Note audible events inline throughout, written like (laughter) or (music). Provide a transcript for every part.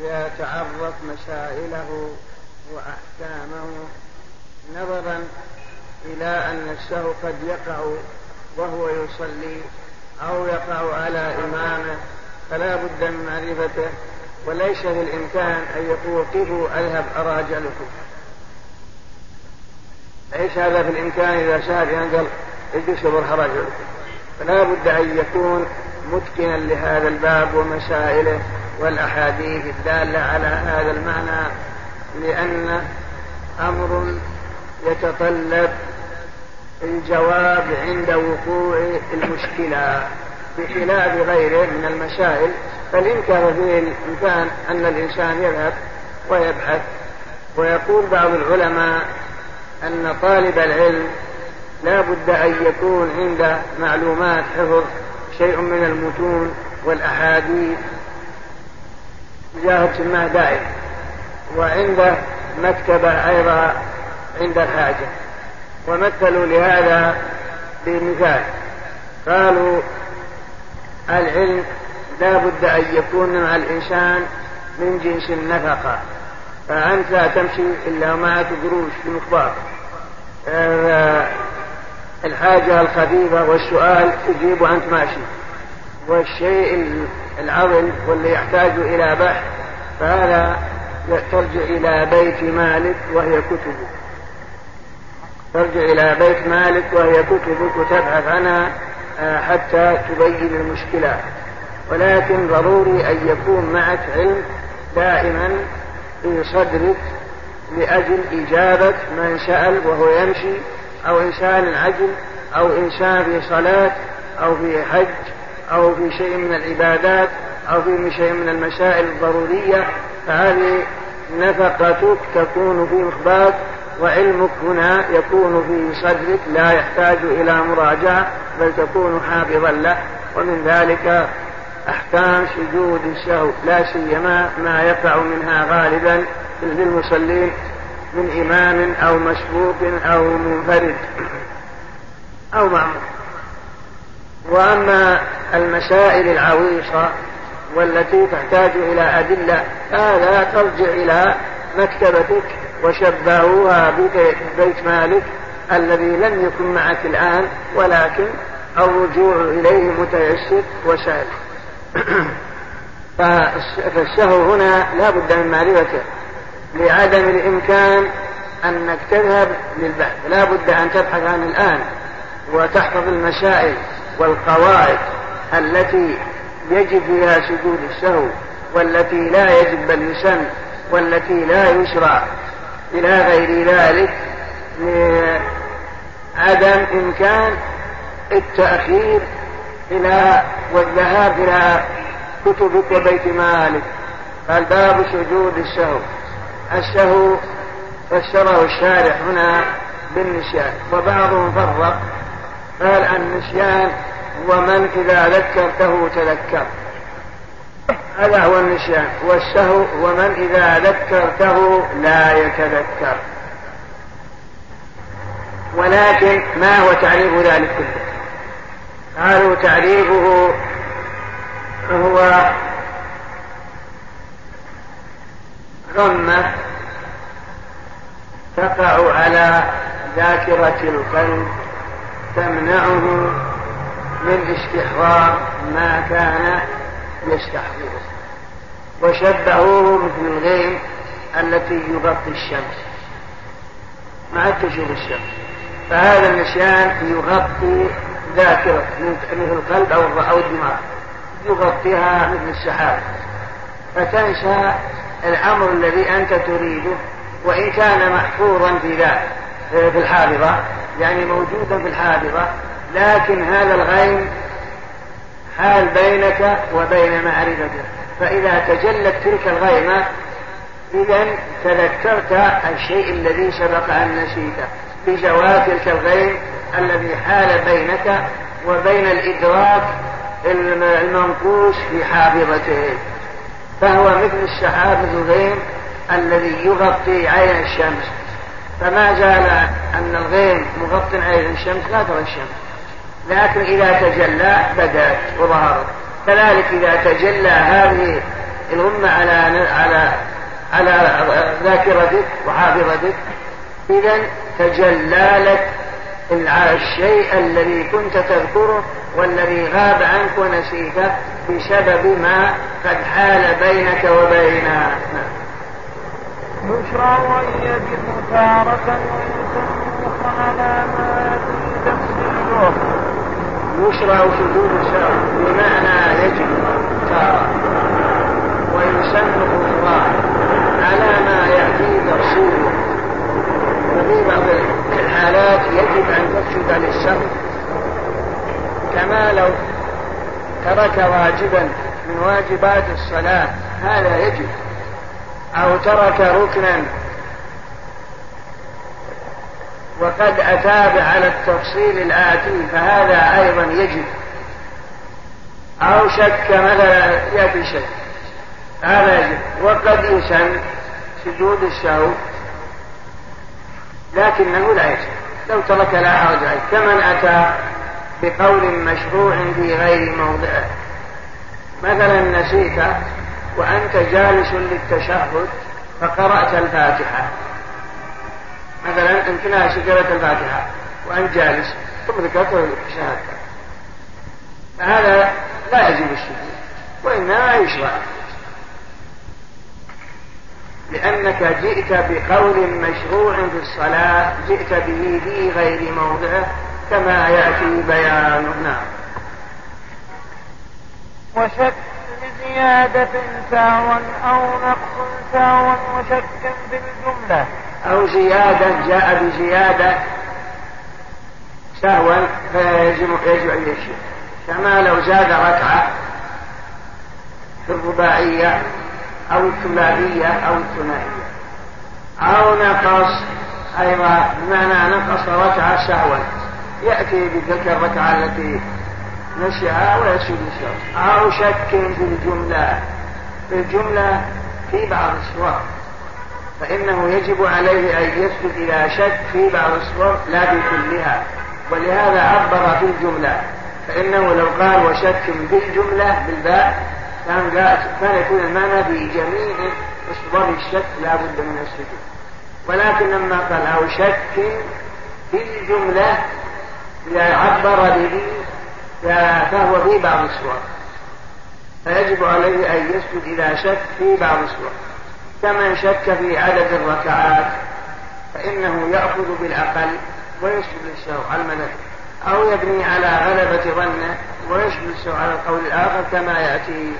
يتعرف مسائله وأحكامه نظرا إلى أن السهو قد يقع وهو يصلي أو يقع على إمامه فلا بد من معرفته وليس في الإمكان أن يقول قفوا أذهب أراجلكم ليس هذا في الإمكان إذا شاهد ينقل اجلسوا برها رجلكم فلا بد أن يكون متقنا لهذا الباب ومسائله والأحاديث الدالة على هذا المعنى لأن أمر يتطلب الجواب عند وقوع المشكلة بخلاف غيره من المسائل فإن كان فيه الإمكان أن الإنسان يذهب ويبحث ويقول بعض العلماء أن طالب العلم لا بد أن يكون عند معلومات حفظ شيء من المتون والأحاديث. جاهد ما دائم وعنده مكتبة أيضا عند الحاجة. ومثلوا لهذا بمثال. قالوا العلم لا بد أن يكون مع الإنسان من جنس النفقة. فأنت لا تمشي إلا معك قروش في مخبار الحاجة الخفيفة والسؤال تجيب وأنت ماشي. والشيء العظم واللي يحتاج إلى بحث فهذا ترجع إلى بيت مالك وهي كتبه ترجع إلى بيت مالك وهي كتبك وتبحث عنها آه، حتى تبين المشكلات. ولكن ضروري أن يكون معك علم دائما في صدرك لأجل إجابة من سأل وهو يمشي أو إنسان عجل أو إنسان في صلاة أو في حج. أو في شيء من العبادات أو في شيء من المسائل الضرورية فهذه نفقتك تكون في مخباك وعلمك هنا يكون في صدرك لا يحتاج إلى مراجعة بل تكون حافظا له. ومن ذلك أحكام سجود السهو لا سيما ما يقع منها غالبا للمصلين من إمام أو مسبوق أو منفرد أو معمول. وأما المسائل العويصة والتي تحتاج إلى أدلة هذا ترجع إلى مكتبتك وشبهوها ببيت مالك الذي لم يكن معك الآن ولكن الرجوع إليه متيسر وسهل (clears throat) فالسهو هنا لا بد من معرفته لعدم الإمكان أنك تذهب للبحث لا بد أن تبحث عن الآن وتحفظ المسائل. والقواعد التي يجب فيها سجود السهو والتي لا يجب بل يسن والتي لا يشرع إلى غير ذلك لعدم إمكان التأخير إلى والذهاب إلى كتبك وبيت مالك. الباب سجود السهو. السهو فسره الشارح هنا بالنسيان. وبعضهم فرق قال النسيان ومن إذا ذكرته تذكر. هذا هو النسيان. والسهو ومن إذا ذكرته لا يتذكر. ولكن ما هو تعريف ذلك كله؟ قالوا تعريفه هو غمة تقع على ذاكرة القلب تمنعه من استحضار ما كان يستحضره. وشبهوه مثل الغيم التي يغطي الشمس ما عاد تشوف الشمس. فهذا النسيان يغطي ذاكرة مثل القلب أو الدماغ. يغطيها مثل السحاب. فتنسى الأمر الذي أنت تريده وإن كان محفوظا في ذا في الحافظة. يعني موجودا في الحافظة لكن هذا الغيم حال بينك وبين معرفته فإذا تجلت تلك الغيمة إذا تذكرت الشيء الذي سبق أن نسيته بجواب تلك الغيم الذي حال بينك وبين الإدراك المنقوش في حافظته. فهو مثل السحاب الغيم الذي يغطي عين الشمس. فما زال أن الغيم مغطي عين الشمس لا ترى الشمس. لكن إذا تجلى بدأت وظهرت. كذلك إذا تجلى هذه الغمة على على على ذاكرتك وحافظتك إذا تجلى لك الشيء الذي كنت تذكره والذي غاب عنك ونسيته بسبب ما قد حال بينك وبينه يشرع يجب تارة ويسن على ما تفسيره يشرع سجود الشرع بمعنى يجب تارة ويسن أخرى على ما يأتي تفصيله وفي بعض الحالات يجب أن تسجد للسهو كما لو ترك واجبا من واجبات الصلاة هذا يجب. أو ترك ركنا. وقد أتاب على التفصيل الآتي فهذا أيضا يجب. أو شك مثلا يأتي شك. هذا يجب. وقد يسن سجود الشهو لكنه لا يجب. لو ترك لا حرج عليه. كمن أتى بقول مشروع في غير موضعه مثلا نسيت وأنت جالس للتشهد فقرأت الفاتحة. مثلا امتناع شجرة الفاتحة وأنت جالس ثم ذكرت شهادتك فهذا لا يجب السجود وإنما يشرع. لأنك جئت بقول مشروع في الصلاة جئت به في غير موضعه كما يأتي بيانه نعم. وشك بزيادة سهوا أو نقص سهوا وشك في الجملة أو زيادة جاء بزيادة سهوا فيجب يجب أن يشك. كما لو زاد ركعة في الرباعية أو الثلاثية أو الثنائية. أو نقص أيضا بمعنى نقص ركعة سهوا. يأتي بتلك الركعة التي نسيها ويسجد السهو أو شك في الجملة. في الجملة في بعض الصور. فإنه يجب عليه أن يسجد إلى شك في بعض الصور لا بكلها. ولهذا عبر في الجملة. فإنه لو قال وشك بالجملة بالباء كان كان يكون المعنى في جميع أصدار الشك لا بد من السجود. ولكن لما قال أو شك بالجملة عبر به فهو في بعض الصور. فيجب عليه أن يسجد إذا شك في بعض الصور. كمن شك في عدد الركعات فإنه يأخذ بالأقل ويسجد للسهو على المذهب أو يبني على غلبة ظنه ويشمل السوء على القول الآخر كما يأتي. (coughs)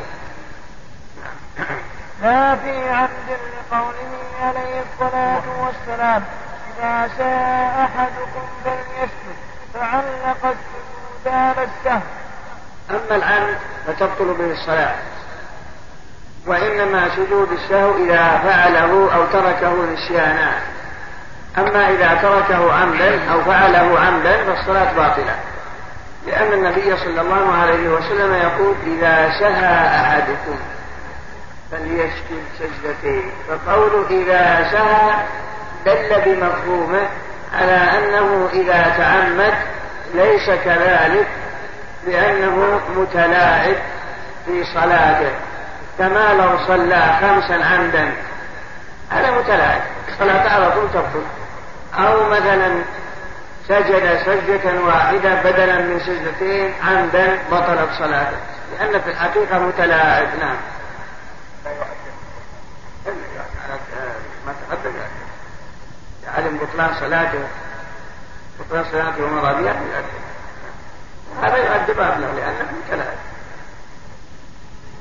لا في عبد لقوله عليه الصلاة والسلام إذا شاء أحدكم فليسجد فعلق السجود على السهو أما العمد فتبطل به الصلاة. وإنما سجود السهو إذا فعله أو تركه نسيانا. أما إذا تركه عمدا أو فعله عمدا فالصلاة باطلة. لأن النبي صلى الله عليه وسلم يقول إذا سهى أحدكم فليسجد سجدتين. فقوله إذا سهى دل بمفهومه على أنه إذا تعمد ليس كذلك لأنه متلاعب في صلاته. كما لو صلى خمسا عمدا. هذا متلاعب. صلاة على طول تبطل. أو مثلا سجد سجدة واحدة بدلا من سجدتين عمدا بطلت صلاته. لأن في الحقيقة متلاعب. نعم. ما تقدم يعلم بطلان صلاته. صلاته بها هذا يؤدب أبنه لأنه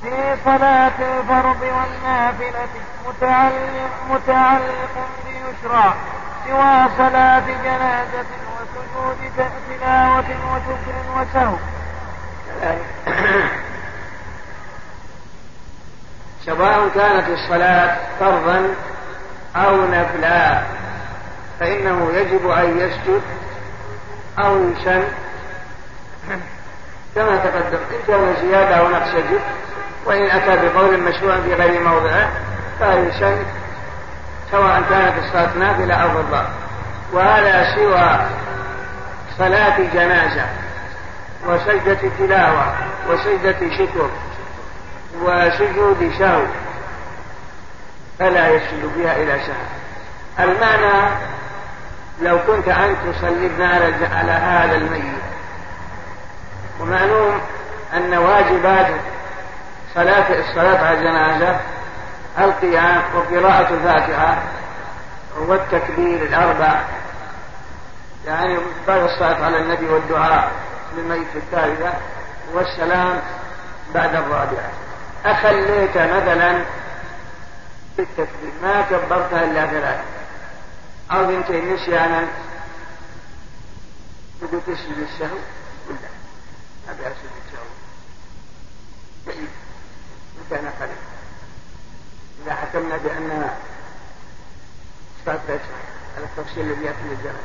في صلاة الفرض والنافلة متعلق متعلق بيشرع سوى صلاة جنازة وسجود تلاوة وشكر وسهو. (coughs) سواء كانت الصلاة فرضا أو نفلا فإنه يجب أن يسجد أو يسن كما تقدم إن كان زيادة أو نقص يجب وإن أتى بقول مشروع في غير موضعه فيسن سواء كانت الصلاة نافلة أو فرضا وهذا سوى صلاة جنازة وسجدة تلاوة وسجدة شكر وسجود شهو فلا يسجد فيها إلى سهو المعنى لو كنت أنت تصلي على هذا الميت. ومعلوم أن واجبات صلاة الصلاة على الجنازة القيام وقراءة الفاتحة والتكبير الأربع. يعني بعد الصلاة على النبي والدعاء للميت الثالثة والسلام بعد الرابعة. أخليت مثلا بالتكبير ما كبرتها إلا ثلاث أو بنتين نسيانا بدو تسجد السهو ولا. ما بها سجد السهو بعيد مكان قريب إذا حكمنا بأنها صلاة على التفصيل الذي يأتي للجنة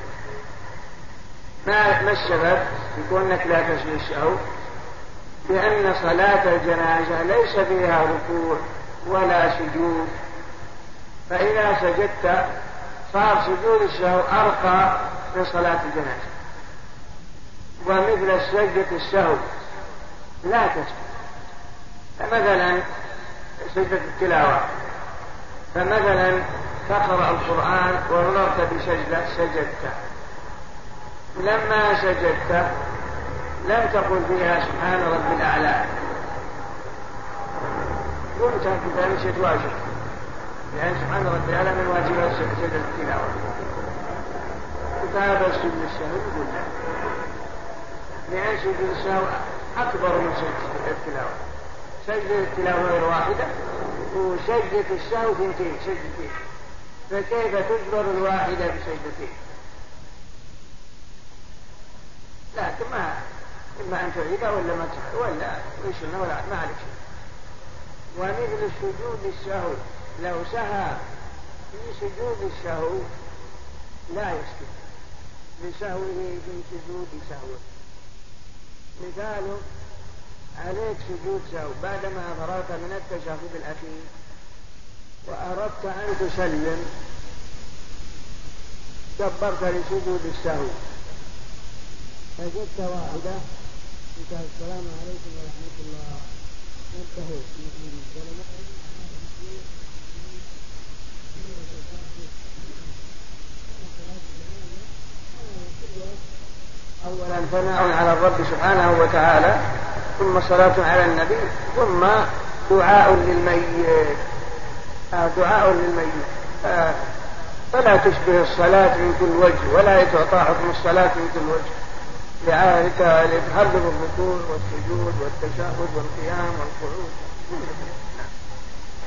ما ما السبب؟ يكونك لا تسجد السهو لأن صلاة الجنازة ليس فيها ركوع ولا سجود. فإذا سجدت صار سجود السهو أرقى من صلاة الجنازة. ومثل سجدة السهو لا تسجد. فمثلا سجدة التلاوة. فمثلا تقرأ القرآن ومررت بسجدة سجدت. لما سجدت لم تقل فيها سبحان رب الأعلى. كذا ليست واجب لأن سبحان رب الأعلى من واجبات سجدة التلاوة. كتاب سجد السهو يقول لا. لأن سجد السهو أكبر من سجدة التلاوة. سجدة التلاوة غير واحدة وسجدة السهو ثنتين سجدتين. فكيف تجبر الواحدة بسجدتين؟ لكن ما إما أن تعيدها ولا ما ولا ولا ما عليك شيء ومثل سجود السهو لو سهى في سجود السهو لا يسجد لسهوه في سجود سهوه. مثال عليك سجود سهو. بعدما فرغت من التشهد الأخير وأردت أن تسلم كبرت لسجود السهو. فجدت واحدة. قلت السلام عليكم ورحمة الله. انتهوا أولا ثناء على الرب سبحانه وتعالى ثم صلاة على النبي ثم دعاء للميت. آه دعاء للميت. آه فلا تشبه الصلاة من كل وجه ولا يتعطى حكم الصلاة من كل وجه. لتحرر الركوع والسجود والتشهد والقيام والقعود.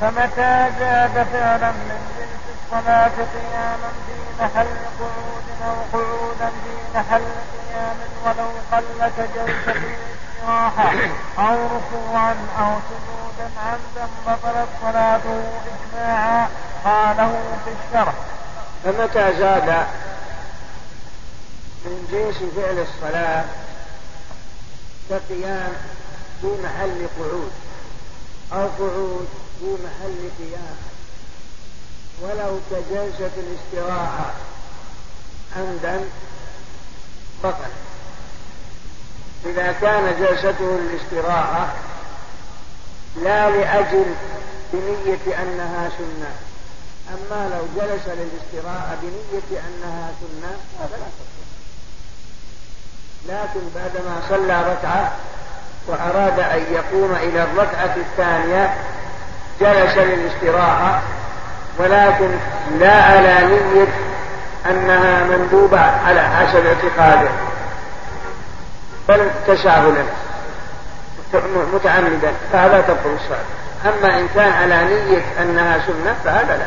فمتى زاد فعلا من جنس الصلاة قياما في محل قعود أو قعودا في محل قيام ولو قل كجلسة الاستراحة أو ركوعا أو سجودا عمدا بطلت صلاته إجماعا قاله في الشرح فمتى زاد من جنس فعل الصلاة كقيام في محل قعود أو قعود في محل قيام ولو كجلسة الاستراحة. عمدا بطل إذا كان جلسته الاستراحة لا لأجل بنية أنها سنة. أما لو جلس للاستراحة بنية أنها سنة هذا لا لكن بعدما صلى ركعة وأراد أن يقوم إلى الركعة الثانية جلس للاستراحة ولكن لا على نية أنها مندوبة على حسب اعتقاده. بل تساهلا متعمدا فهذا تبطل الصلاة أما إن كان على نية أنها سنة فهذا لا.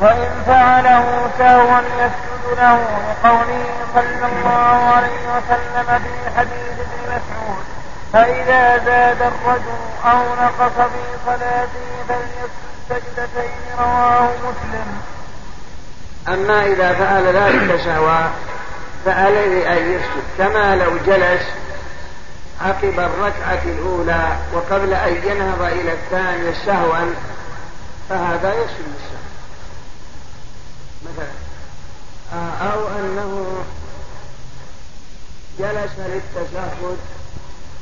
وإن فعله سهوا يسجد له لقوله صلى الله عليه وسلم في حديث ابن مسعود. فإذا زاد الرجل أو نقص في صلاته فليسجد سجدتين رواه مسلم. أما إذا فعل ذلك سهوا فعليه أن يسجد كما لو جلس عقب الركعة الأولى وقبل أن ينهض إلى الثانية سهوا فهذا يسجد السهو مثلا آه، أو أنه جلس للتشهد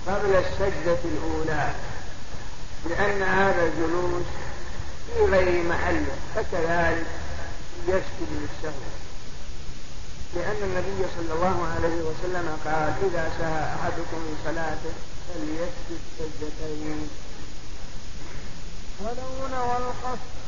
قبل السجدة الأولى لأن هذا الجلوس في غير محله فكذلك يسجد للسهو. لأن النبي صلى الله عليه وسلم قال إذا سهى أحدكم من صلاته فليسجد سجدتين. ولو نوى القصد.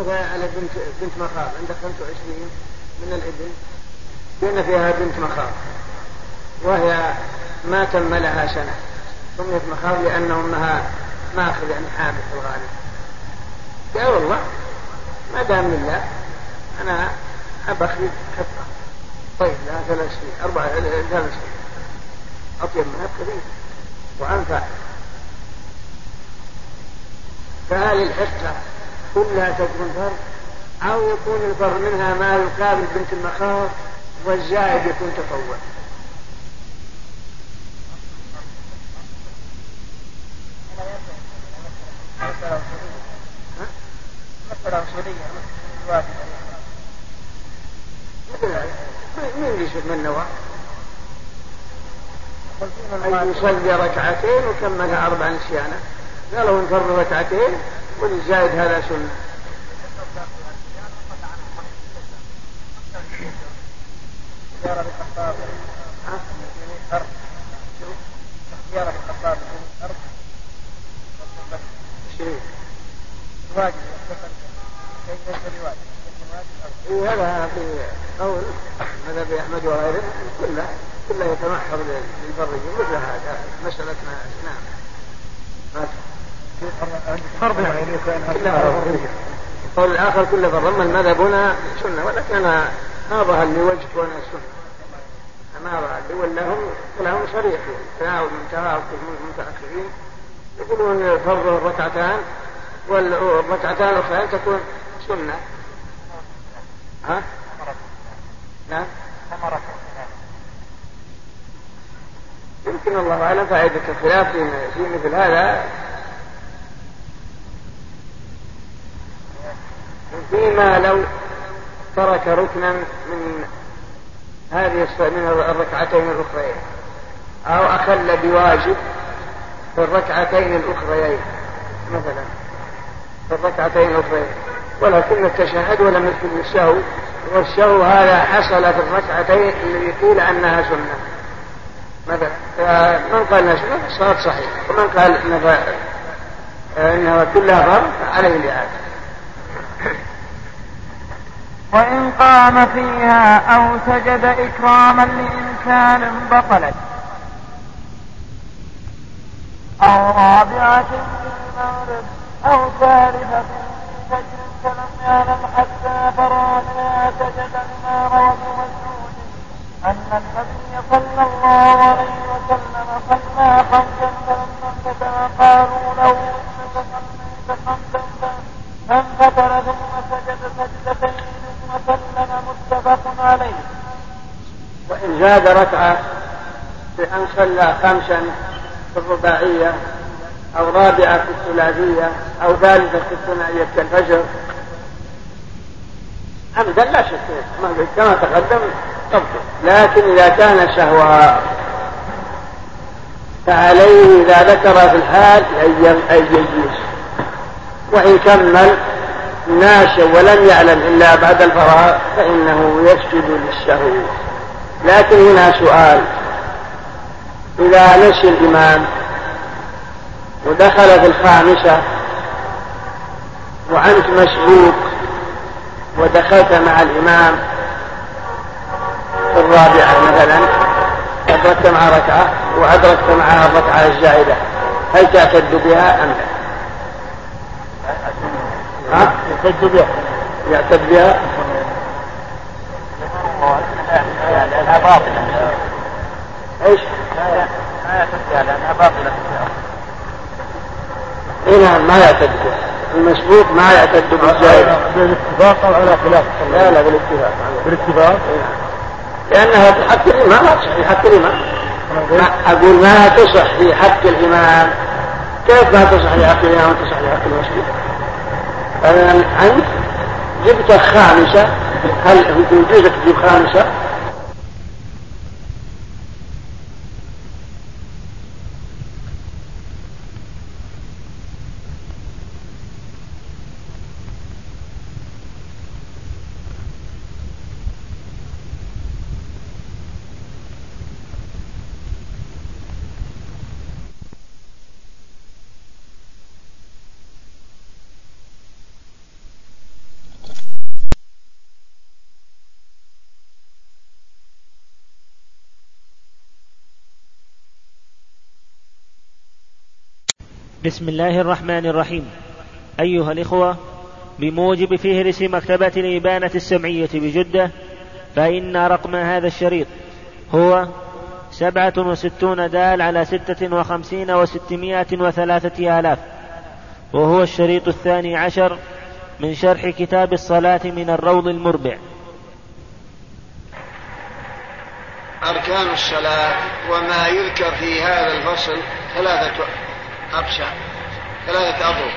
مثلا على بنت بنت مخاض. عندك 25 من الإبل. بين فيها بنت مخاض. وهي ما تم لها سنة. سميت مخاض لأن أمها ماخذ يعني حامل في الغالب. يا والله ما دام لله أنا أبخذ حطة طيب لها ثلاث سنين. أربع ثلاث سنين. أطيب منها بكثير وأنفع. فهل الحصة كلها تكون فرض أو يكون الفرض منها ما يقابل بنت المخاض والزائد يكون تطوع. مسألة أصولية مين يشوف من نوى؟ أن يصلي ركعتين وكملها أربع نسيانة. قالوا انفرد ركعتين والزائد هذا سنة. بواجب هذا في قول مذهب أحمد وغيره. كله كله يتمحض للبرية مثل هذا نعم ما يعني القول الآخر كله أما المذهب هنا سنة ولكن أنا ما ظهر لي وجه كونه سنة. ما ظهر لي ولا هم صريح تناول من تناول المتأخرين يقولون فرض الركعتان والركعتان الأخرى تكون سنة. ها؟ نعم. يمكن الله أعلم فائدة الخلاف في مثل هذا. فيما لو ترك ركنا من هذه من الركعتين الأخريين. أو أخل بواجب في الركعتين الأخريين مثلا. في الركعتين الأخريين. ولكن التشهد ولم يذكر الشهو والشهو هذا حصل في الركعتين اللي قيل أنها سنة. مثلا. فمن قال إنها سنة؟ الصلاة صحيح ومن قال انها كلها فرض عليه الإعادة. وإن قام فيها أو سجد إكراما لإنسان بطلت. أو رابعة في المغرب أو ثالثة في فجر فلم يعلم حتى فرغ سجد لما روى أن النبي صلى الله عليه وسلم صلى خمسا فلما انفتح قالوا له إنك صليت خمسا فانفتح ثم سجد سجدتين. ثم سلم متفق عليه. وإن زاد ركعة بأن صلى خمسا في الرباعية أو رابعة في الثلاثية أو ثالثة في الثنائية كالفجر أبدا لا شك كما تقدم تبطل لكن إذا كان شهوة فعليه إذا ذكر في الحال أن يجلس. وإن كمل ناشا ولم يعلم إلا بعد الفراغ فإنه يسجد للشهو لكن هنا سؤال إذا نسي الإمام ودخل في الخامسة وأنت مسبوق ودخلت مع الإمام في الرابعة مثلا أدركت مع ركعة وأدركت معها الركعة الزائدة هل تعتد بها أم لا؟ ها؟ يعتد بها يعتد بها؟ لأنها باطلة. إيش؟ ما يعتد بها لأنها باطلة. اي نعم ما يعتد بها. المسبوق ما يعتد بالزائد بالاتفاق أو على خلاف؟ لا لا بالاتفاق. بالاتفاق؟ لأنها في حق الإمام ما تصح في حق الإمام. أقول ما تصح في حق الإمام. كيف ما تصح في حق الإمام وتصح في حق المسجد أنت جبت خامسة. هل يجوزك تجيب خامسة؟ بسم الله الرحمن الرحيم. أيها الإخوة بموجب فهرس مكتبة الإبانة السمعية بجدة فإن رقم هذا الشريط هو سبعة وستون دال على ستة وخمسين وستمائة وثلاثة آلاف وهو الشريط الثاني عشر من شرح كتاب الصلاة من الروض المربع. أركان الصلاة وما يذكر في هذا الفصل ثلاثة أقسام ثلاثة أضرب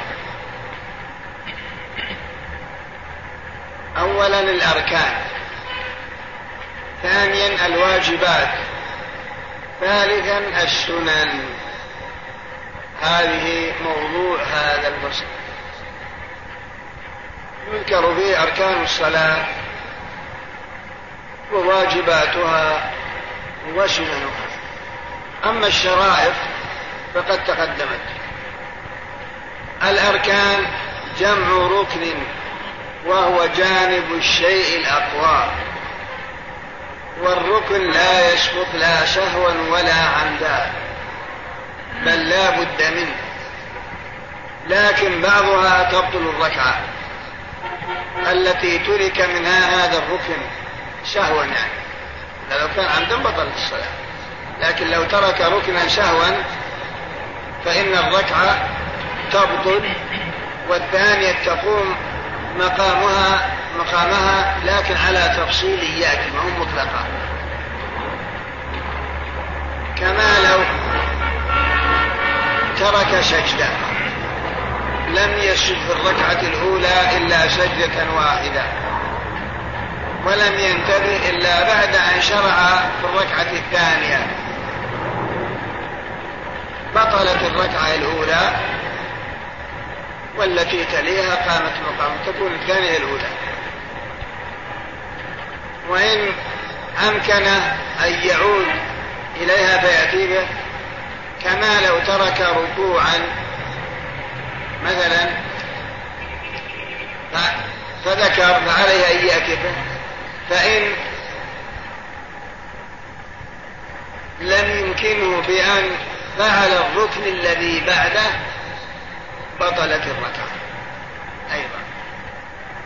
أولا الأركان. ثانيا الواجبات. ثالثا السنن. هذه موضوع هذا الفصل. يذكر فيه أركان الصلاة وواجباتها وسننها أما الشرائط فقد تقدمت. الأركان جمع ركن وهو جانب الشيء الأقوى. والركن لا يسقط لا سهوا ولا عمدا بل لا بد منه. لكن بعضها تبطل الركعة التي ترك منها هذا الركن سهوا يعني لو كان عمدا بطلت الصلاة. لكن لو ترك ركنا سهوا فإن الركعة تبطل والثانية تقوم مقامها مقامها لكن على تفصيل يأتي ما هو مطلقة كما لو ترك سجدة لم يسجد في الركعة الأولى إلا سجدة واحدة ولم ينتبه إلا بعد أن شرع في الركعة الثانية. بطلت الركعة الأولى والتي تليها قامت مقام تكون الثانية الأولى. وإن أمكن أن يعود إليها فيأتي به كما لو ترك ركوعا مثلا فذكر فعليه أن يأتي به. فإن لم يمكنه بأن فعل الركن الذي بعده بطلت الركعة. أيضا.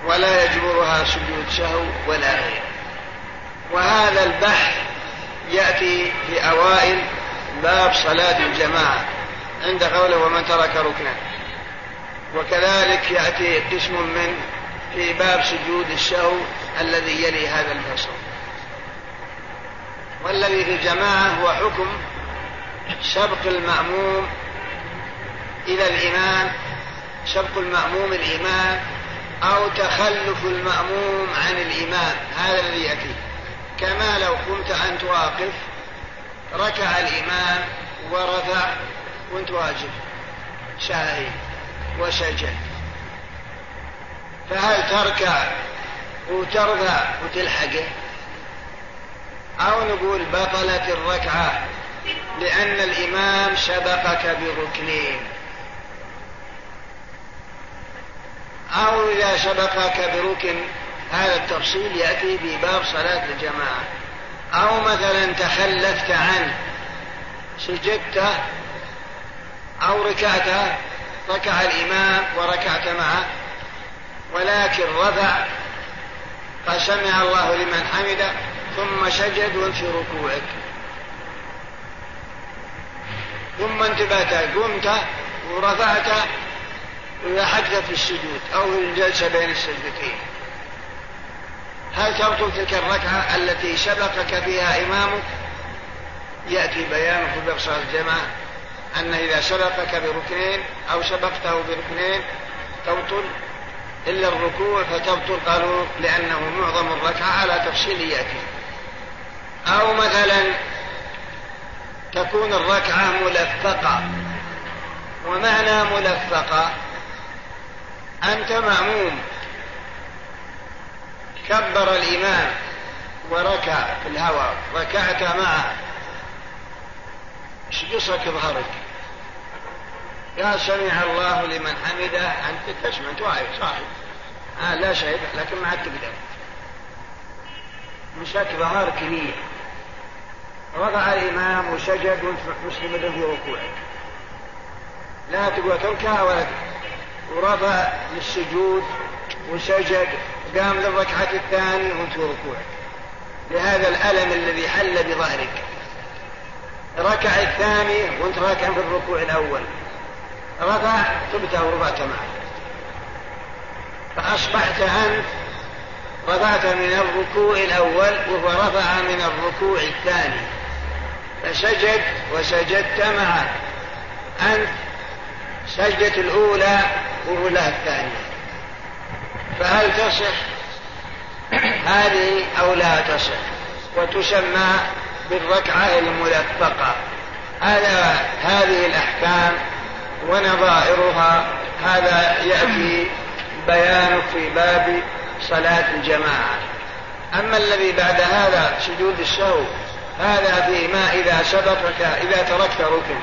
ولا يجبرها سجود سهو ولا غيره. وهذا البحث يأتي في أوائل باب صلاة الجماعة. عند قوله ومن ترك ركنا وكذلك يأتي قسم من في باب سجود السهو الذي يلي هذا الفصل. والذي في الجماعة هو حكم سبق المأموم إلى الإمام سبق المأموم الإمام أو تخلف المأموم عن الإمام هذا الذي يأتي. كما لو قمت أنت واقف ركع الإمام ورفع وأنت واجب شاهد وسجد. فهل تركع وترفع وتلحقه؟ أو نقول بطلت الركعة لأن الإمام سبقك بركنين أو إذا سبقك بركن هذا التفصيل يأتي في باب صلاة الجماعة. أو مثلا تخلفت عنه سجدت أو ركعت ركع الإمام وركعت معه ولكن رفع قال سمع الله لمن حمده ثم سجد في ركوعك. ثم انتبهت قمت ورفعت ولاحقت في السجود أو في الجلسة بين السجدتين. هل تبطل تلك الركعة التي سبقك فيها إمامك؟ يأتي بيان في باب صلاه الجماعة أن إذا سبقك بركنين أو سبقته بركنين تبطل إلا الركوع فتبطل قالوا لأنه معظم الركعة على تفصيل يأتي. أو مثلا تكون الركعة ملفقة. ومعنى ملفقة أنت مأموم. كبر الإمام وركع في الهواء ركعت معه. إيش ظهرك يا سمع الله لمن حمده. أنت تسمع أنت واقف صاحب آه لا شيء لكن ما عاد تقدر. مسك ظهرك لي رفع الإمام وسجد مسلم في ركوعك لا تقوى تركع ولا ورفع للسجود وسجد قام للركعة الثانية وانت ركوع لهذا الألم الذي حل بظهرك. ركع الثاني وانت راكع في الركوع الأول. رفع ثبت ورفعت معه فأصبحت أنت رفعت من الركوع الأول وهو رفع من الركوع الثاني. فسجد وسجدت معه أنت سجدة الأولى وأولى الثانية. فهل تصح؟ هذه أو لا تصح؟ وتسمى بالركعة الملفقة هذا هذه الأحكام ونظائرها. هذا يأتي بيان في باب صلاة الجماعة. أما الذي بعد هذا سجود السهو هذا فيما إذا سبقك إذا تركت ركن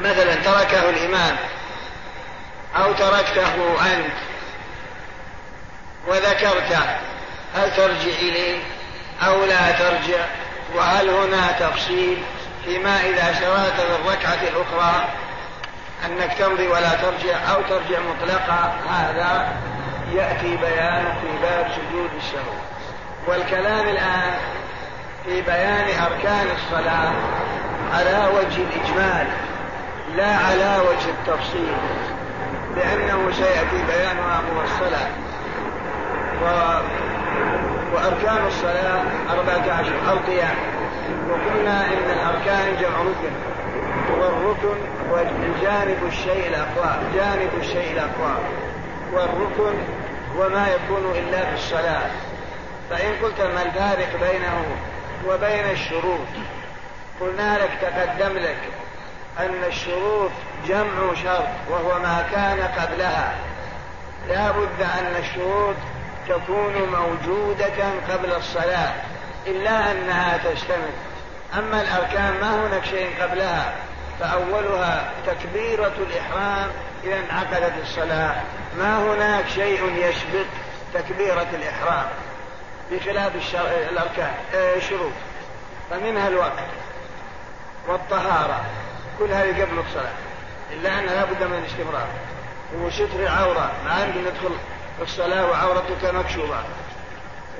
مثلا تركه الإمام أو تركته أنت وذكرته هل ترجع إليه أو لا ترجع وهل هنا تفصيل فيما إذا شرعت في الركعة الأخرى أنك تمضي ولا ترجع أو ترجع مطلقا هذا يأتي بيان في باب سجود السهو والكلام الآن في بيان أركان الصلاة على وجه الإجمال لا على وجه التفصيل لأنه سيأتي بيانها موصلة و... وأركان الصلاة أربعة عشر القيام وقلنا إن الأركان جمع ركن. والركن هو جانب الشيء الأقوى جانب الشيء الأقوى. والركن هو ما يكون إلا في الصلاة. فإن قلت ما الفارق بينه وبين الشروط. قلنا لك تقدم لك أن الشروط جمع شرط وهو ما كان قبلها. لا بد أن الشروط تكون موجودة قبل الصلاة إلا أنها تشتمل أما الأركان ما هناك شيء قبلها؟ فأولها تكبيرة الإحرام إذا انعقدت الصلاة. ما هناك شيء يسبق تكبيرة الإحرام؟ بخلاف الأركان. الشروط فمنها الوقت والطهارة. كل هذه قبل الصلاة. إلا أنها لابد من الاستمرار. وستر العورة ما يمكن ندخل الصلاة وعورتك مكشوفة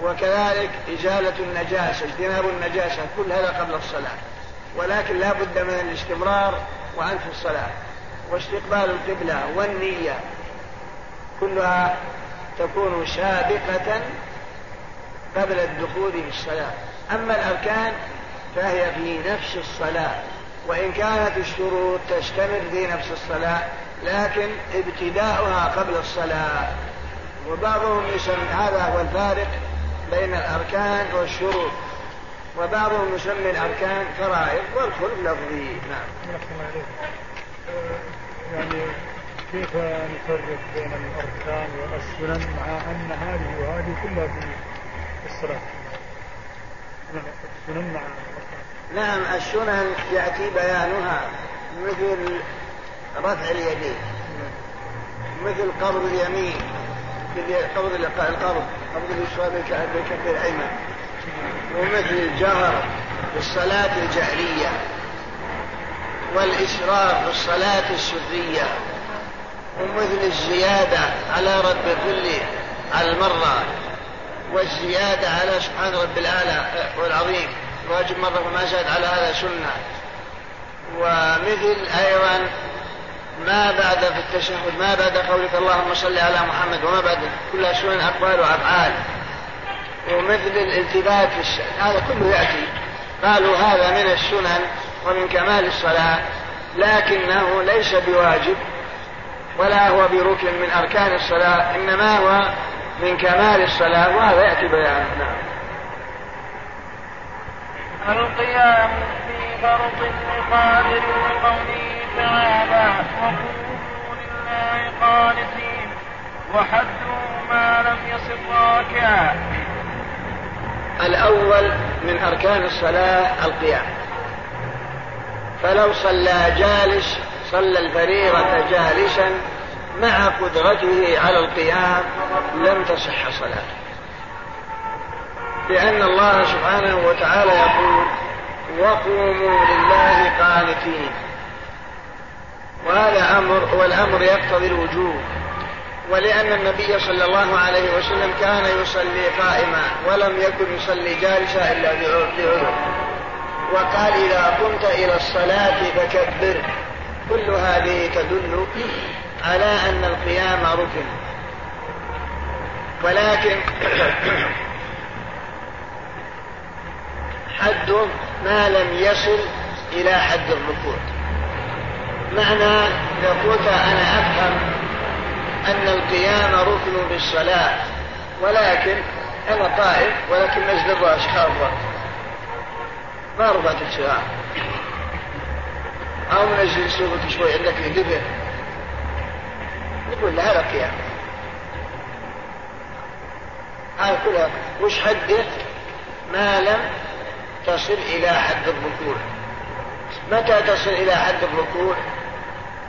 وكذلك إزالة النجاسة اجتناب النجاسة. كل هذا قبل الصلاة. ولكن لا بد من الاستمرار وأنت في الصلاة. واستقبال القبلة والنية. كلها تكون سابقة قبل الدخول في الصلاة. أما الأركان فهي في نفس الصلاة وإن كانت الشروط تشتمل في نفس الصلاة لكن ابتداؤها قبل الصلاة. وبعضهم يسمي هذا هو الفارق بين الأركان والشروط. وبعضهم يسمي الأركان فرائض والخلف لفظي. نعم. يعني كيف نفرق بين الأركان والسنن مع أن هذه وهذه كلها في السنن مع نعم. السنن يأتي بيانها مثل رفع اليدين مثل قبض اليمين قبض القبض قبض اليسرى بالكف الأيمن ومثل الجهر بالصلاة الجهرية والإسرار بالصلاة السرية ومثل الزيادة على رب كل المرة. والزيادة على سبحان رب الأعلى والعظيم. واجب مرة وما زاد على هذا سنة. ومثل أيضا ما بعد في التشهد ما بعد قولك اللهم صل على محمد وما بعد كلها سنن أقوال وأفعال. ومثل الالتفات هذا كله يأتي. قالوا هذا من السنن ومن كمال الصلاة لكنه ليس بواجب ولا هو بركن من أركان الصلاة إنما هو من كمال الصلاة وهذا يأتي بيانه. نعم. القيام في فرض لقادر قوله تعالى وقوموا لله قانتين وحده ما لم يصف راكعا. الأول من أركان الصلاة القيام. فلو صلى جالس صلى الفريضة جالسا مع قدرته على القيام لم تصح صلاته. لأن الله سبحانه وتعالى يقول وقوموا لله قانتين وهذا أمر والأمر يقتضي الوجوب. ولأن النبي صلى الله عليه وسلم كان يصلي قائما ولم يكن يصلي جالسا إلا بعذر وقال إذا قمت إلى الصلاة فكبر كل هذه تدل على أن القيام ركن. ولكن حد ما لم يصل إلى حد الركوع. معنى إذا قلت أنا أفهم أن القيام ركن بالصلاة ولكن أنا طائف ولكن نزل الرأس خافة ما رفعت الشراع أو منزل سوقك شوي عندك دفء نقول له هذا قيام هذا كلها وش حده ما لم تصل إلى حد الركوع. متى تصل إلى حد الركوع؟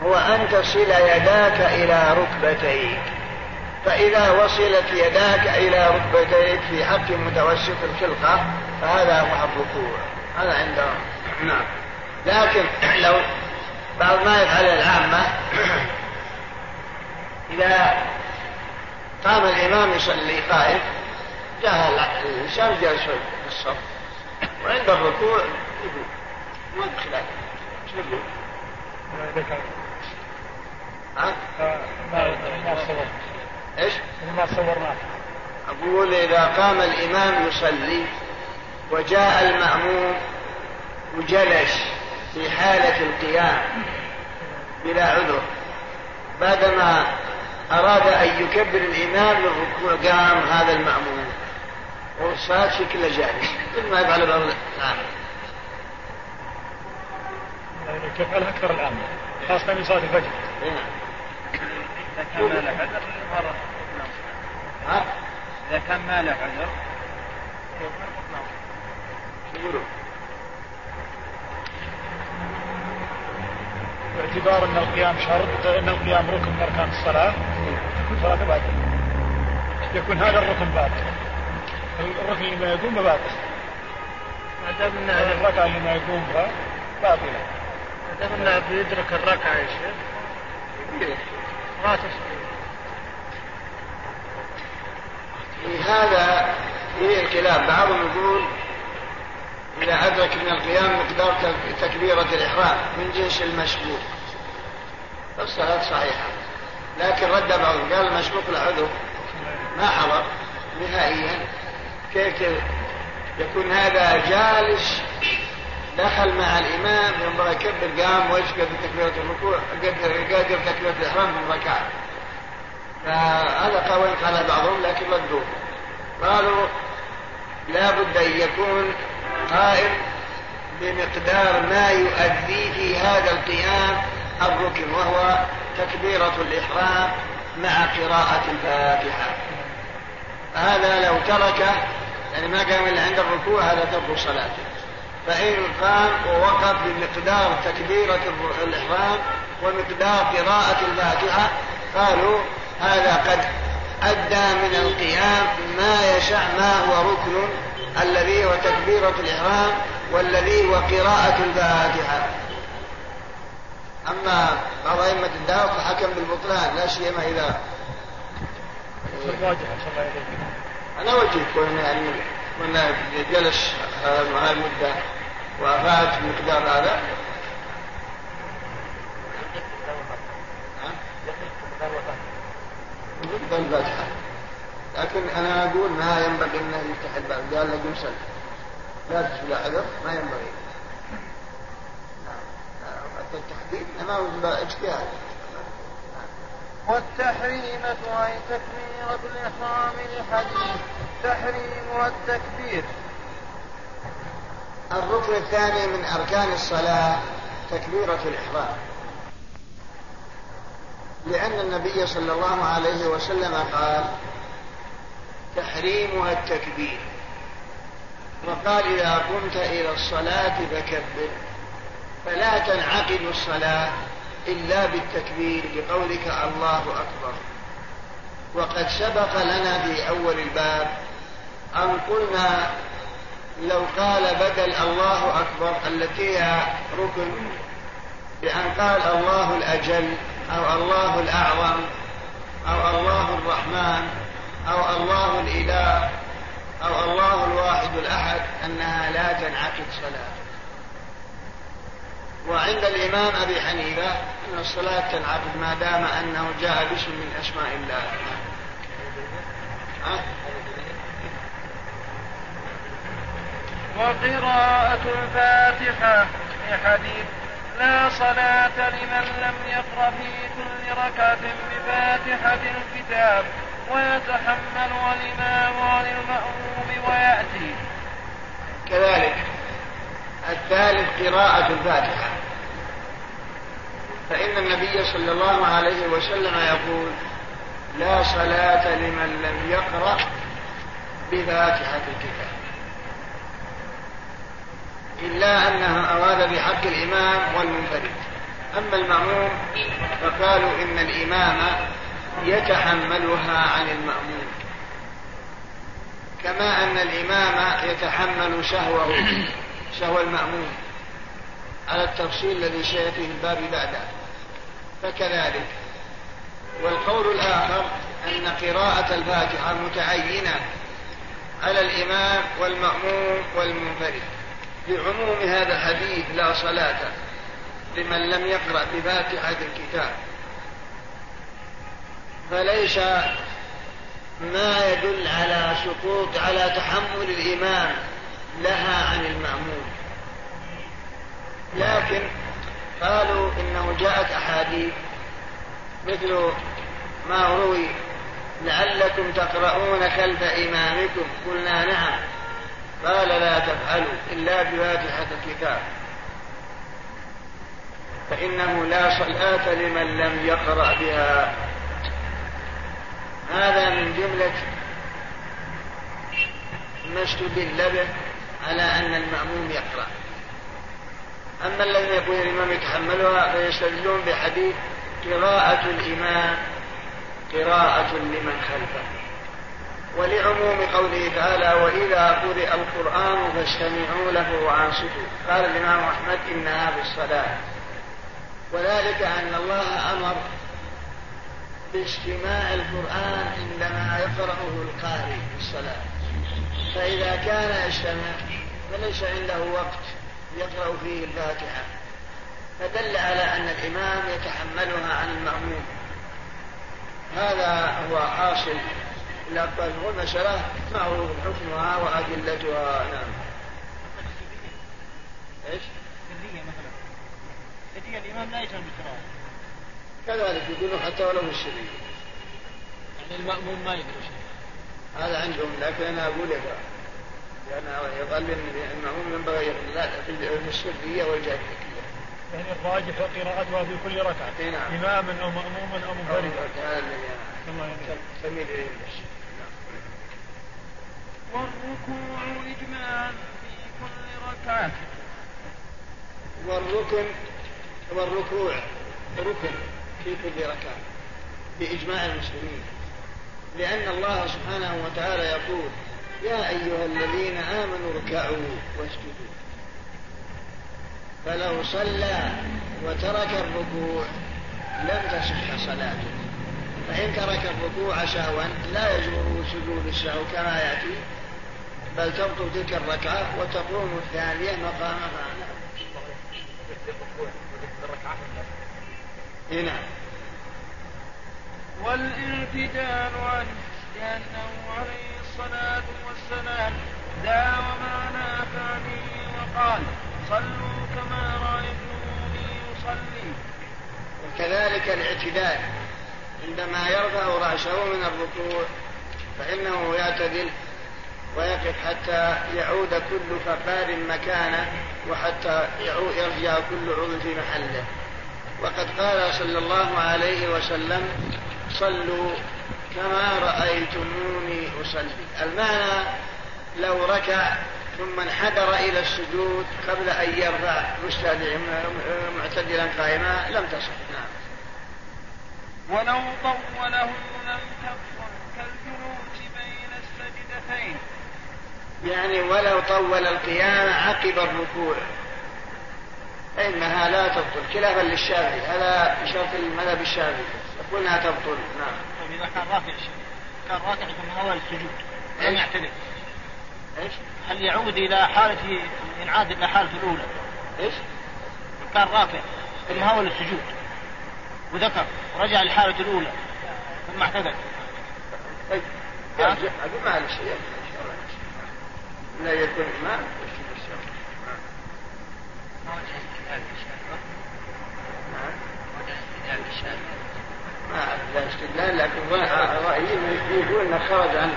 هو أن تصل يداك إلى ركبتيك. فإذا وصلت يداك إلى ركبتيك في حق متوسط الخلقة فهذا هو الركوع. هذا عندهم. نعم. لكن لو بعض ما يفعل العامة إذا قام الإمام يصلي قائم جاء الإنسان جالس في الصف وعند الركوع يقول ما بخلاف؟ ها؟ ما إيش؟ ما صورناه أقول إذا قام الإمام يصلي وجاء المأموم وجلس في حالة القيام بلا عذر بعدما أراد أن يكبر الإمام للركوع قام هذا المأموم والصلاة شكله جالس مثل ما يفعل بعض نعم. كيف يفعلها أكثر الآن؟ خاصة في صلاة الفجر. نعم. إذا كان ما له عذر مرة ها؟ إذا كان ما له عذر يقولون باعتبار إن القيام شرط ان القيام ركن من أركان الصلاة. تكون صلاه باطله يكون هذا الركن باطل. الركن اللي ما يقوم باطل. ما دام انه الركعة اللي ما يقوم بها باطلة. ما دام إنه بيدرك الركعة يا شيخ. ما في هذا فيه الخلاف بعضهم يقول إذا أدرك من القيام مقدار تكبيرة الإحرام من جنس المشبوك فالصلاة صحيحة. لكن رد بعضهم قال المشبوك العذر ما حضر نهائيا. كيف يكون هذا جالس دخل مع الإمام ينبغي يكبر قام ويسجد بتكبيرة الركوع قدر قادر تكبيرة الإحرام من ركعة. فهذا قول قال بعضهم لكن ردوه. قالوا لا بد أن يكون قائم بمقدار ما يؤدي في هذا القيام الركن وهو تكبيرة الإحرام مع قراءة الفاتحة. هذا لو تركه يعني ما قام إلا عند الركوع هذا تبطل صلاته فإن قام ووقف بمقدار تكبيرة الإحرام ومقدار قراءة الفاتحة قالوا هذا قد أدى من القيام ما يشع ما هو ركن الذي هو تكبيرة الإحرام والذي هو قراءة الفاتحة. أما بعض أئمة الدعوة فحكم بالبطلان لا سيما إذا الراجح صلى الله عليه أنا يعني كنا جلس هذه المدة وأفاد مقدار هذا. ضد الفاتحة لكن أنا أقول ما ينبغي أنه يفتح الباب قال لك يمسل لا تسبق عذر ما ينبغي. التحديد ما هو اجتهاد. والتحريمة أي تكبيرة الإحرام لحديث تحريمها التكبير الركن الثاني من أركان الصلاة تكبيرة الإحرام. لأن النبي صلى الله عليه وسلم قال تحريمها التكبير. وقال إذا قمت إلى الصلاة فكبر. فلا تنعقد الصلاة إلا بالتكبير بقولك الله أكبر. وقد سبق لنا في أول الباب أن قلنا لو قال بدل الله أكبر التي هي ركن بأن قال الله الأجل أو الله الأعظم أو الله الرحمن أو الله الإله أو الله الواحد الأحد أنها لا تنعقد صلاة. وعند الإمام أبي حنيفة أن الصلاة تنعقد ما دام أنه جاء باسم من أسماء الله. ها؟ وقراءة الفاتحة في حديث لا صلاة لمن لم يقرأ في كل ركعة بفاتحة الكتاب. ويتحمل الإمام وللمأموم ويأتي. كذلك. الثالث قراءة الفاتحة. فإن النبي صلى الله عليه وسلم يقول لا صلاة لمن لم يقرأ بفاتحة الكتاب. إلا أنها أراد بحق الإمام والمنفرد. أما المأموم فقالوا إن الإمام يتحملها عن المأموم كما أن الإمام يتحمل شهوه شهو المأموم على التفصيل الذي سيأتي في الباب بعده فكذلك. والقول الآخر أن قراءة الفاتحة متعينة على الإمام والمأموم والمنفرد. بعموم هذا الحديث لا صلاة لمن لم يقرأ بفاتحة الكتاب. فليس ما يدل على سقوط على تحمل الإمام لها عن المأمون. لكن قالوا إنه جاءت أحاديث مثل ما روي لعلكم تقرؤون خلف إمامكم. قلنا نعم. قال لا تفعلوا إلا بفاتحة الكتاب. فإنه لا صلاة لمن لم يقرأ بها. هذا من جملة ما استدل به على أن المأموم يقرأ. أما الذين يقول الإمام يتحملها فيستدلون بحديث قراءة الإمام قراءة لمن خلفه. ولعموم قوله تعالى وإذا قرئ القرآن فاستمعوا له وأنصتوا قال الإمام أحمد إنها في الصلاة وذلك أن الله أمر باستماع القرآن عندما يقرأه القارئ في الصلاة. فإذا كان يستمع فليس عنده وقت يقرأ فيه الفاتحة. فدل على أن الإمام يتحملها عن المأموم. هذا هو حاصل. الأقوال والمسألة معروف حكمها وأدلتها؟ نعم. إيش؟ مثلا. الإمام لا يجهر بالقراءة كذلك يقولون حتى ولو في السرية يعني المأموم ما يدري شيء. هذا عندهم لكن أنا أقول يقرا لأن يظل المأموم ينبغي في السريه والجاهلية. يعني الراجح قراءتها في كل ركعة إيه نعم. إماما أو مأموما أو منفردا. الله والركوع إجماعا في كل ركعة. والركن والركوع ركن. في كل ركعة بإجماع المسلمين. لأن الله سبحانه وتعالى يقول يا أيها الذين آمنوا اركعوا واسجدوا. فلو صلى وترك الركوع لم تصح صلاته. فإن ترك الركوع سهوا لا يجبر سجود السهو كما يأتي بل تبطل تلك الركعة وتقوم الثانية مقامها نعم. والإعتدال عنه لأنه عليه الصلاة والسلام دعا وما ثاني وقال صلوا كما رأيتموني أصلي. وكذلك الاعتدال عندما يرفع رأسه من الركوع فإنه يعتدل ويقف حتى يعود كل فقار مكانه وحتى يرجع كل عضو في محله. وقد قال صلى الله عليه وسلم صلوا كما رأيتموني أصلي. المعنى لو ركع ثم انحدر إلى السجود قبل أن يرفع معتدلا قائما لم تصح. نعم. ولو طوله لم تبطل كالجلوس بين السجدتين. يعني ولو طول القيام عقب الركوع. فإنها لا تبطل خلافا للشافعي هذا شرط المذهب الشافعي. يقول إنها تبطل نعم. طيب إذا كان رافع كان راكع ثم أول السجود لم يعتدل إيش؟ هل يعود إلى حالته ينعاد إلى حالته الأولى؟ إيش؟ كان رافع ثم هول السجود وذكر ورجع لحالته الأولى ثم اعتدل. طيب يرجع أقول معلش لا يكون ما ما ما لا استدلال لكن رأيي يقول إنه خرج عن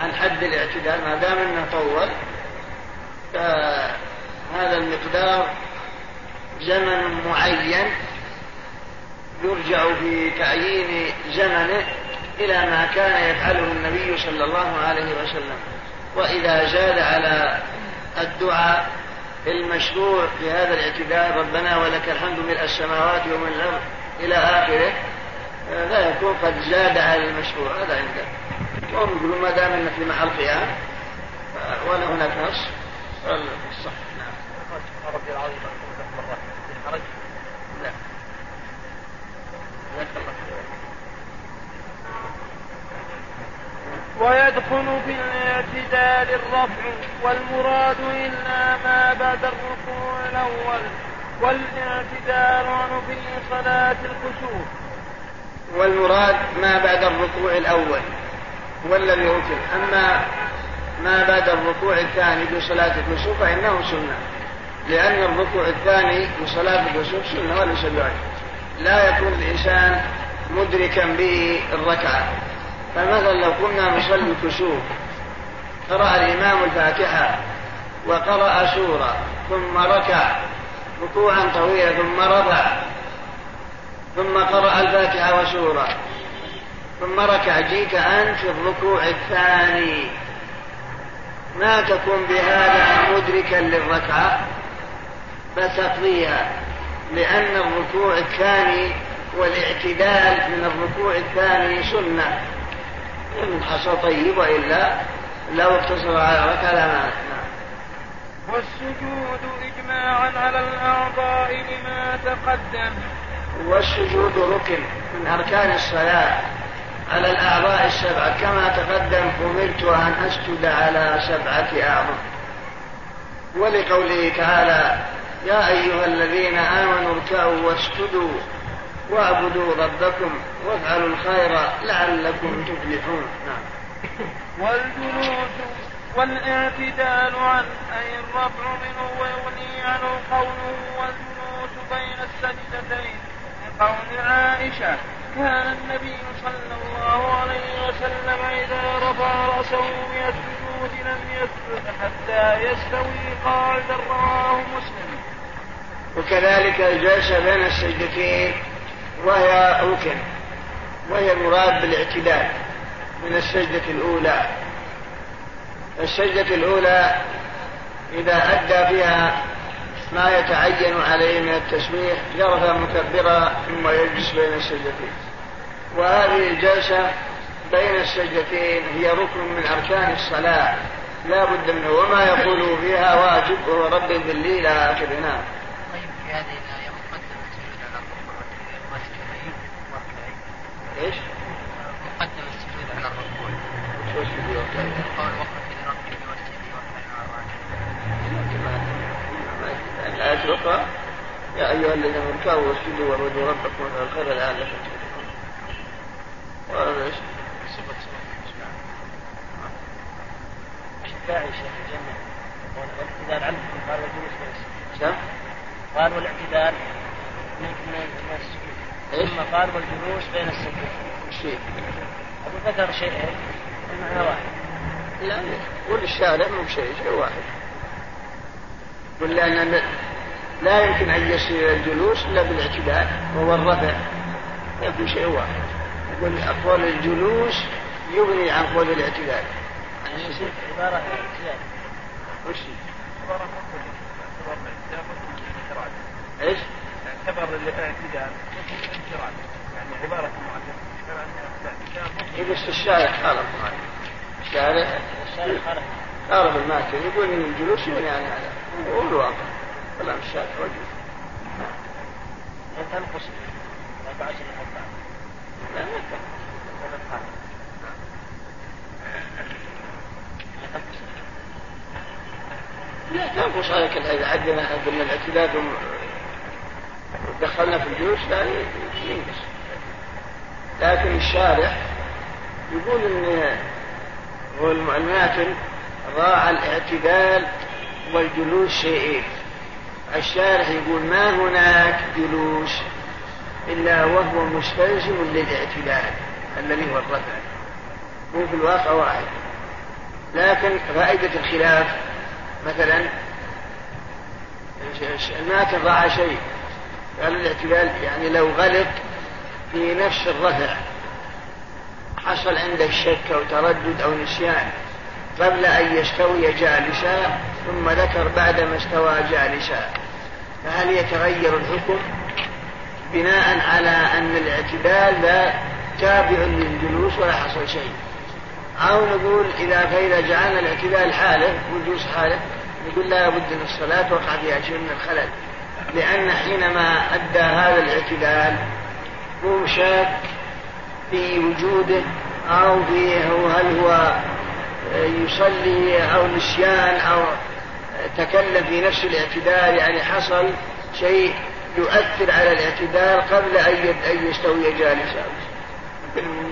عن حد الاعتدال ما دام إنه طول فهذا المقدار زمن معين يرجع في تعيين زمنه إلى ما كان يفعله النبي صلى الله عليه وسلم. وإذا زاد على الدعاء المشروع في هذا الاعتدال ربنا ولك الحمد ملء السماوات ومن الأرض إلى آخره لا يكون قد زاد على المشروع هذا عنده وهم يقولون ما دام إنه في محل قيام ولا هناك نص. صح نعم. ربي العظيم حرج لا ويدخل في الاعتدال الرفع والمراد إلا ما بعد الركوع الأول والاعتدال عنه في صلاة الكسوف والمراد ما بعد الركوع الأول هو الذي أوتر أما ما بعد الركوع الثاني في صلاة الكسوف فإنه سنة لأن الركوع الثاني في صلاة الكسوف سنة وليس بواجب لا يكون الإنسان مدركا به الركعة فمثلا لو كنا نصلي الكسوف قرأ الإمام الفاتحة وقرأ سورة ثم ركع ركوعا طويلا ثم رفع ثم قرأ الفاتحة وسورة ثم ركع جيت أنت في الركوع الثاني. ما تكون بهذا مدركا للركعة؟ فتقضيها لأن الركوع الثاني والاعتدال من الركوع الثاني سنة. إن حصل طيب وإلا لو اقتصر على ركعة لا مانع والسجود إجماعا على الأعضاء لما تقدم. والسجود ركن من أركان الصلاة على الأعضاء السبعة. كما تقدم أمرت أن أسجد على سبعة أعضاء. ولقوله تعالى يا أيها الذين آمنوا اركعوا واسجدوا. واعبدوا ربكم وافعلوا الخير لعلكم تفلحون. نعم. والجلوس والاعتدال عنه أي الرفع منه ويغني عنه قوله والجلوس بين السجدتين. لقول عائشة كان النبي صلى الله عليه وسلم إذا رفع رأسه من السجود لم يسجد حتى يستوي قاعدا رواه مسلم. وكذلك الجلسة بين السجدتين وهي ركن وهي المراد بالاعتدال من السجدة الأولى. السجدة الأولى إذا أدى فيها ما يتعين عليه من التسبيح يرفع مكبرا ثم يجلس بين السجدتين وهذه الجلسة بين السجدتين هي ركن من أركان الصلاة لا بد منه وما يقول فيها واجب وهو رب ذلي إلى آخره طيب في هذه الآية مقدم إيش؟ قدم السجود على الركوع وش السجود؟ قول وقت لربك واسجد واركع مع الآية الأخرى يا أيها الذين آمنوا اركعوا واسجدوا واعبدوا ربكم وافعلوا الخير لعلكم تفلحون. وهذا إيش؟ الداعي شيخ الجنة والاعتدال عنه قال والجلوس؟ قال والاعتدال من من السجود إيش؟ ثم قال والجلوس بين فيه؟ أبو ذكر شيئين المعنى واحد. لا قول الشارع مو بشيء شيء واحد. قل لأن لا يمكن أن يصير الجلوس إلا بالاعتدال وهو الرفع. يكون شيء واحد. يقول أقوال الجلوس يغني عن قول الاعتدال يعني عبارة عن اعتدال وش إيش؟ يعتبر الاعتدال انفراد يعني عبارة يقول الشارع؟ خالف الشارع خالف الماتن يقول إن الجلوس عن هذا هو الواقع كلام الشارع وجه أن تنقص. أربعة الأربعة لا ما يفهم. لا تنقص. عليك إذا عدنا قلنا الاعتداد ودخلنا في الجلوس لا ينقص. لكن الشارع يقول إن هو الم- الماتن راعى الاعتدال والجلوس شيئين الشارح يقول ما هناك جلوس إلا وهو مستلزم للاعتدال الذي هو الرفع. مو في الواقع واحد. لكن فائدة الخلاف مثلا الماتن راعى شيء. قال الاعتدال يعني لو غلط في نفس الرفع حصل عنده شك أو تردد أو نسيان قبل أن يستوي جالسا ثم ذكر بعدما استوى جالسا فهل يتغير الحكم؟ بناء على أن الاعتدال لا تابع للجلوس ولا حصل شيء. أو نقول إذا فإذا جعلنا الاعتدال حالة والجلوس حالة نقول لا بد من الصلاة وقع فيها شيء من الخلل. لأن حينما أدى هذا الاعتدال هو شاك في وجوده أو في هل هو يصلي أو نسيان أو تكلم في نفس الاعتدال يعني حصل شيء يؤثر على الاعتدال قبل أن يستوي جالسا.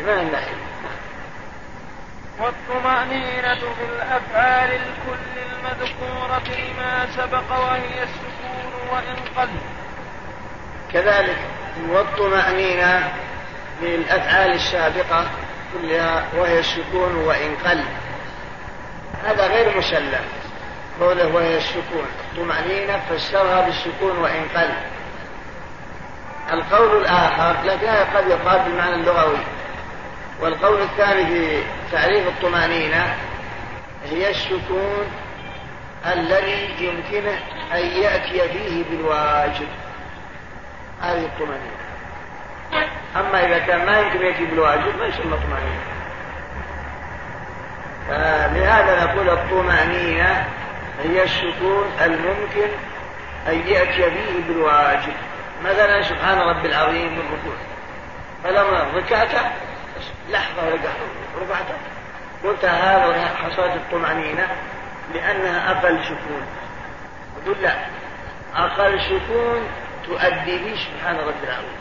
ما والطمأنينة في الأفعال الكل المذكورة لما سبق وهي السكون. وإن قل. كذلك والطمأنينة للأفعال السابقة كلها وهي السكون وإن قل. هذا غير مسلم. قوله وهي السكون. الطمأنينة فسرها بالسكون وإن قل. القول الآخر لكن قد يقال بالمعنى اللغوي. والقول الثاني في تعريف الطمأنينة هي السكون الذي يمكنه أن يأتي فيه بالواجب. هذه الطمأنينة. أما إذا كان ما يمكن يأتي بالواجب ما يسمى طمأنينة. فلهذا نقول الطمأنينة هي السكون الممكن أن يأتي فيه بالواجب. مثلا سبحان رب العظيم بالركوع فلما ركعت لحظة ركعت قلت هذا حصلت الطمأنينة. لأنها أقل سكون أقول لا أقل سكون تؤدي به سبحان رب العظيم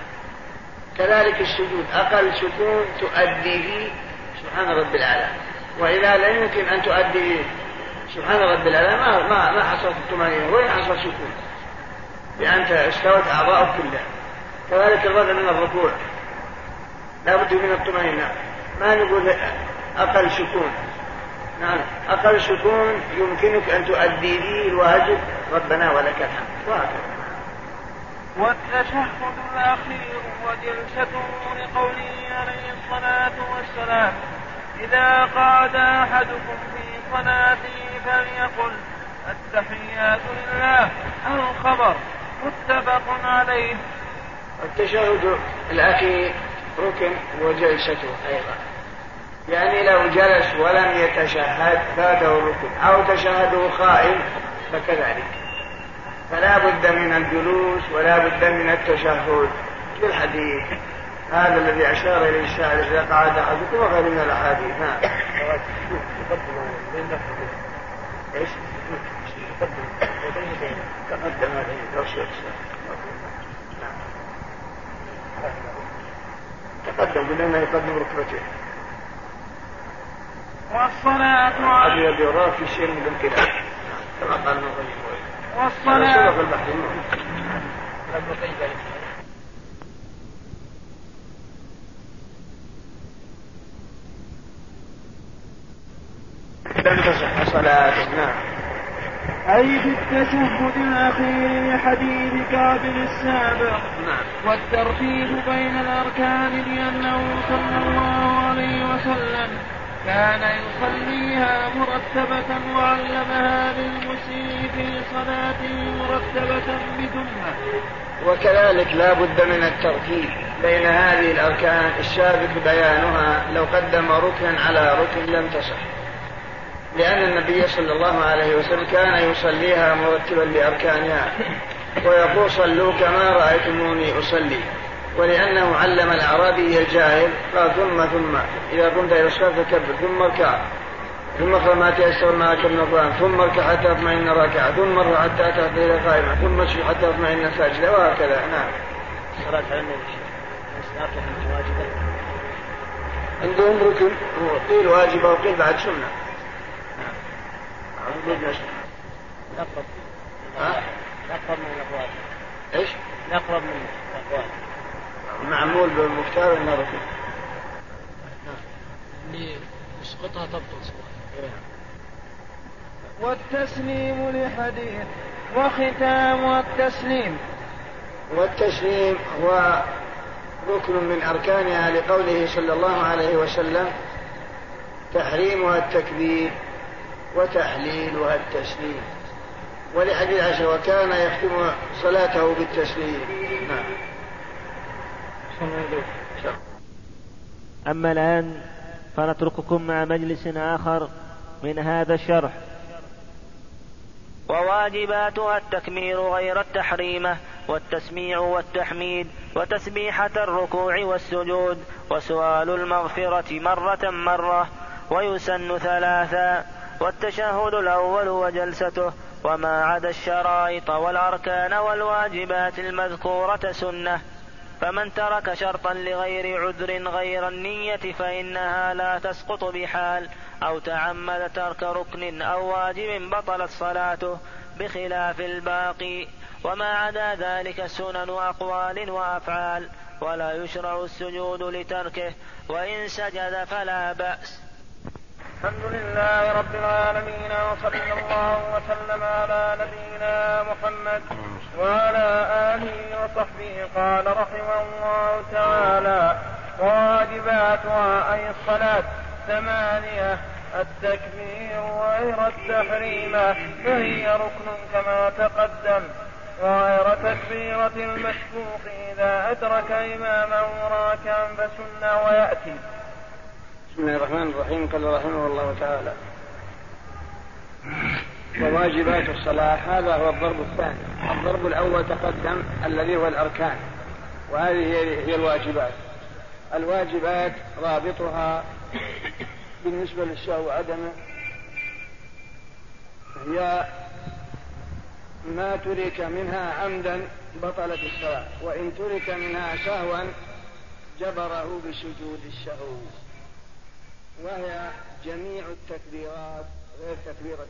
كذلك السجود أقل سكون تؤدي به سبحان رب الأعلى وإذا لا يمكن أن تؤدي سبحان رب الأعلى ما ما ما حصلت الطمأنينة. وين حصل سكون؟ لأنت استوت أعضاءك كلها. كذلك الرفع من الركوع. لا بد من الطمأنينة. ما نقول أقل سكون نعم. أقل سكون يمكنك أن تؤدي به الواجب. ربنا ولك الحمد. وهكذا. والتشهد الأخير وجلسته لقوله عليه الصلاة والسلام إذا قعد أحدكم في صلاته فليقل التحيات لله. الخبر متفق عليه. التشهد الأخير ركن وجلسته أيضا. يعني لو جلس ولم يتشهد فاته الركن أو تشهده خائن فكذلك فلا بد من الجلوس ولا بد من التشهد في الحديث هذا الذي أشار إليه الشاعر إذا قعد أحدكم وغير من الأحاديث نعم إيش؟ تقدم هذه نعم تقدم بأنه يقدم ركبتين والصلاة على هذا يرى في شيء من كما قال ابن والصلاة سبق البحث لم تصح صلاة نعم أي في التشهد الأخير لحديث كابل السابق نعم. والترتيب بين الأركان لأنه صلى الله عليه وسلم كان يصليها مرتبة وعلمها للمسيء في صلاته مرتبة بثمة وكذلك لا بد من الترتيب بين هذه الأركان السابق بيانها لو قدم ركنا على ركن لم تصح. لأن النبي صلى الله عليه وسلم كان يصليها مرتبا لأركانها. ويقول صلوا كما رأيتموني أصلي. ولأنه علم الأعرابي الجاهل قال ثم ثم إذا قمت إلى الصلاة فكبر ثم اركع. ثم اقرأ ما تيسر معك من القرآن ثم اركع حتى تطمئن راكعة ثم ارفع حتى تهدى إلى قائمة ثم اسجد حتى تطمئن ساجدة وهكذا. نعم. الصلاة على النبي صلى واجبة عندهم ركن قيل واجبة وقيل بعد سنة. نقرب ها؟ نقرب من الأقوال. إيش؟ نقرب من الأقوال. معمول بالمختار ركن اللي يسقطها تبطل صلاة والتسليم لحديث وختام التسليم والتسليم هو ركن من أركانها لقوله صلى الله عليه وسلم تحريمها التكبير وتحليلها التسليم. ولحديث عائشة وكان يختم صلاته بالتسليم. نعم. أما الآن فنترككم مع مجلس آخر من هذا الشرح. وواجباتها التكميل غير التحريمة والتسميع والتحميد وتسبيحة الركوع والسجود وسؤال المغفرة مرة مرة ويسن ثلاثا والتشهد الأول وجلسته وما عدا الشرائط والأركان والواجبات المذكورة سنة. فمن ترك شرطا لغير عذر غير النية فإنها لا تسقط بحال أو تعمد ترك ركن أو واجب بطلت صلاته بخلاف الباقي. وما عدا ذلك سنن أقوال وأفعال ولا يشرع السجود لتركه وإن سجد فلا بأس. الحمد لله رب العالمين وصلى الله وسلم على نبينا محمد وعلى آله وصحبه. قال رحمه الله تعالى واجباتها اي الصلاة ثمانية التكبير غير التحريم فهي ركن كما تقدم. وغير تكبيرة المشكوك إذا أدرك إماما راكعا فسنة ويأتي. بسم الله الرحمن الرحيم. قال رحمه الله تعالى وواجبات الصلاة هذا هو الضرب الثاني. الضرب الأول تقدم الذي هو الأركان وهذه هي الواجبات. الواجبات رابطها بالنسبة للشهو وعدمه هي ما ترك منها عمدا بطلت الصلاة وإن ترك منها سهوا جبره بسجود الشهو. وهي جميع التكبيرات غير تكبيرة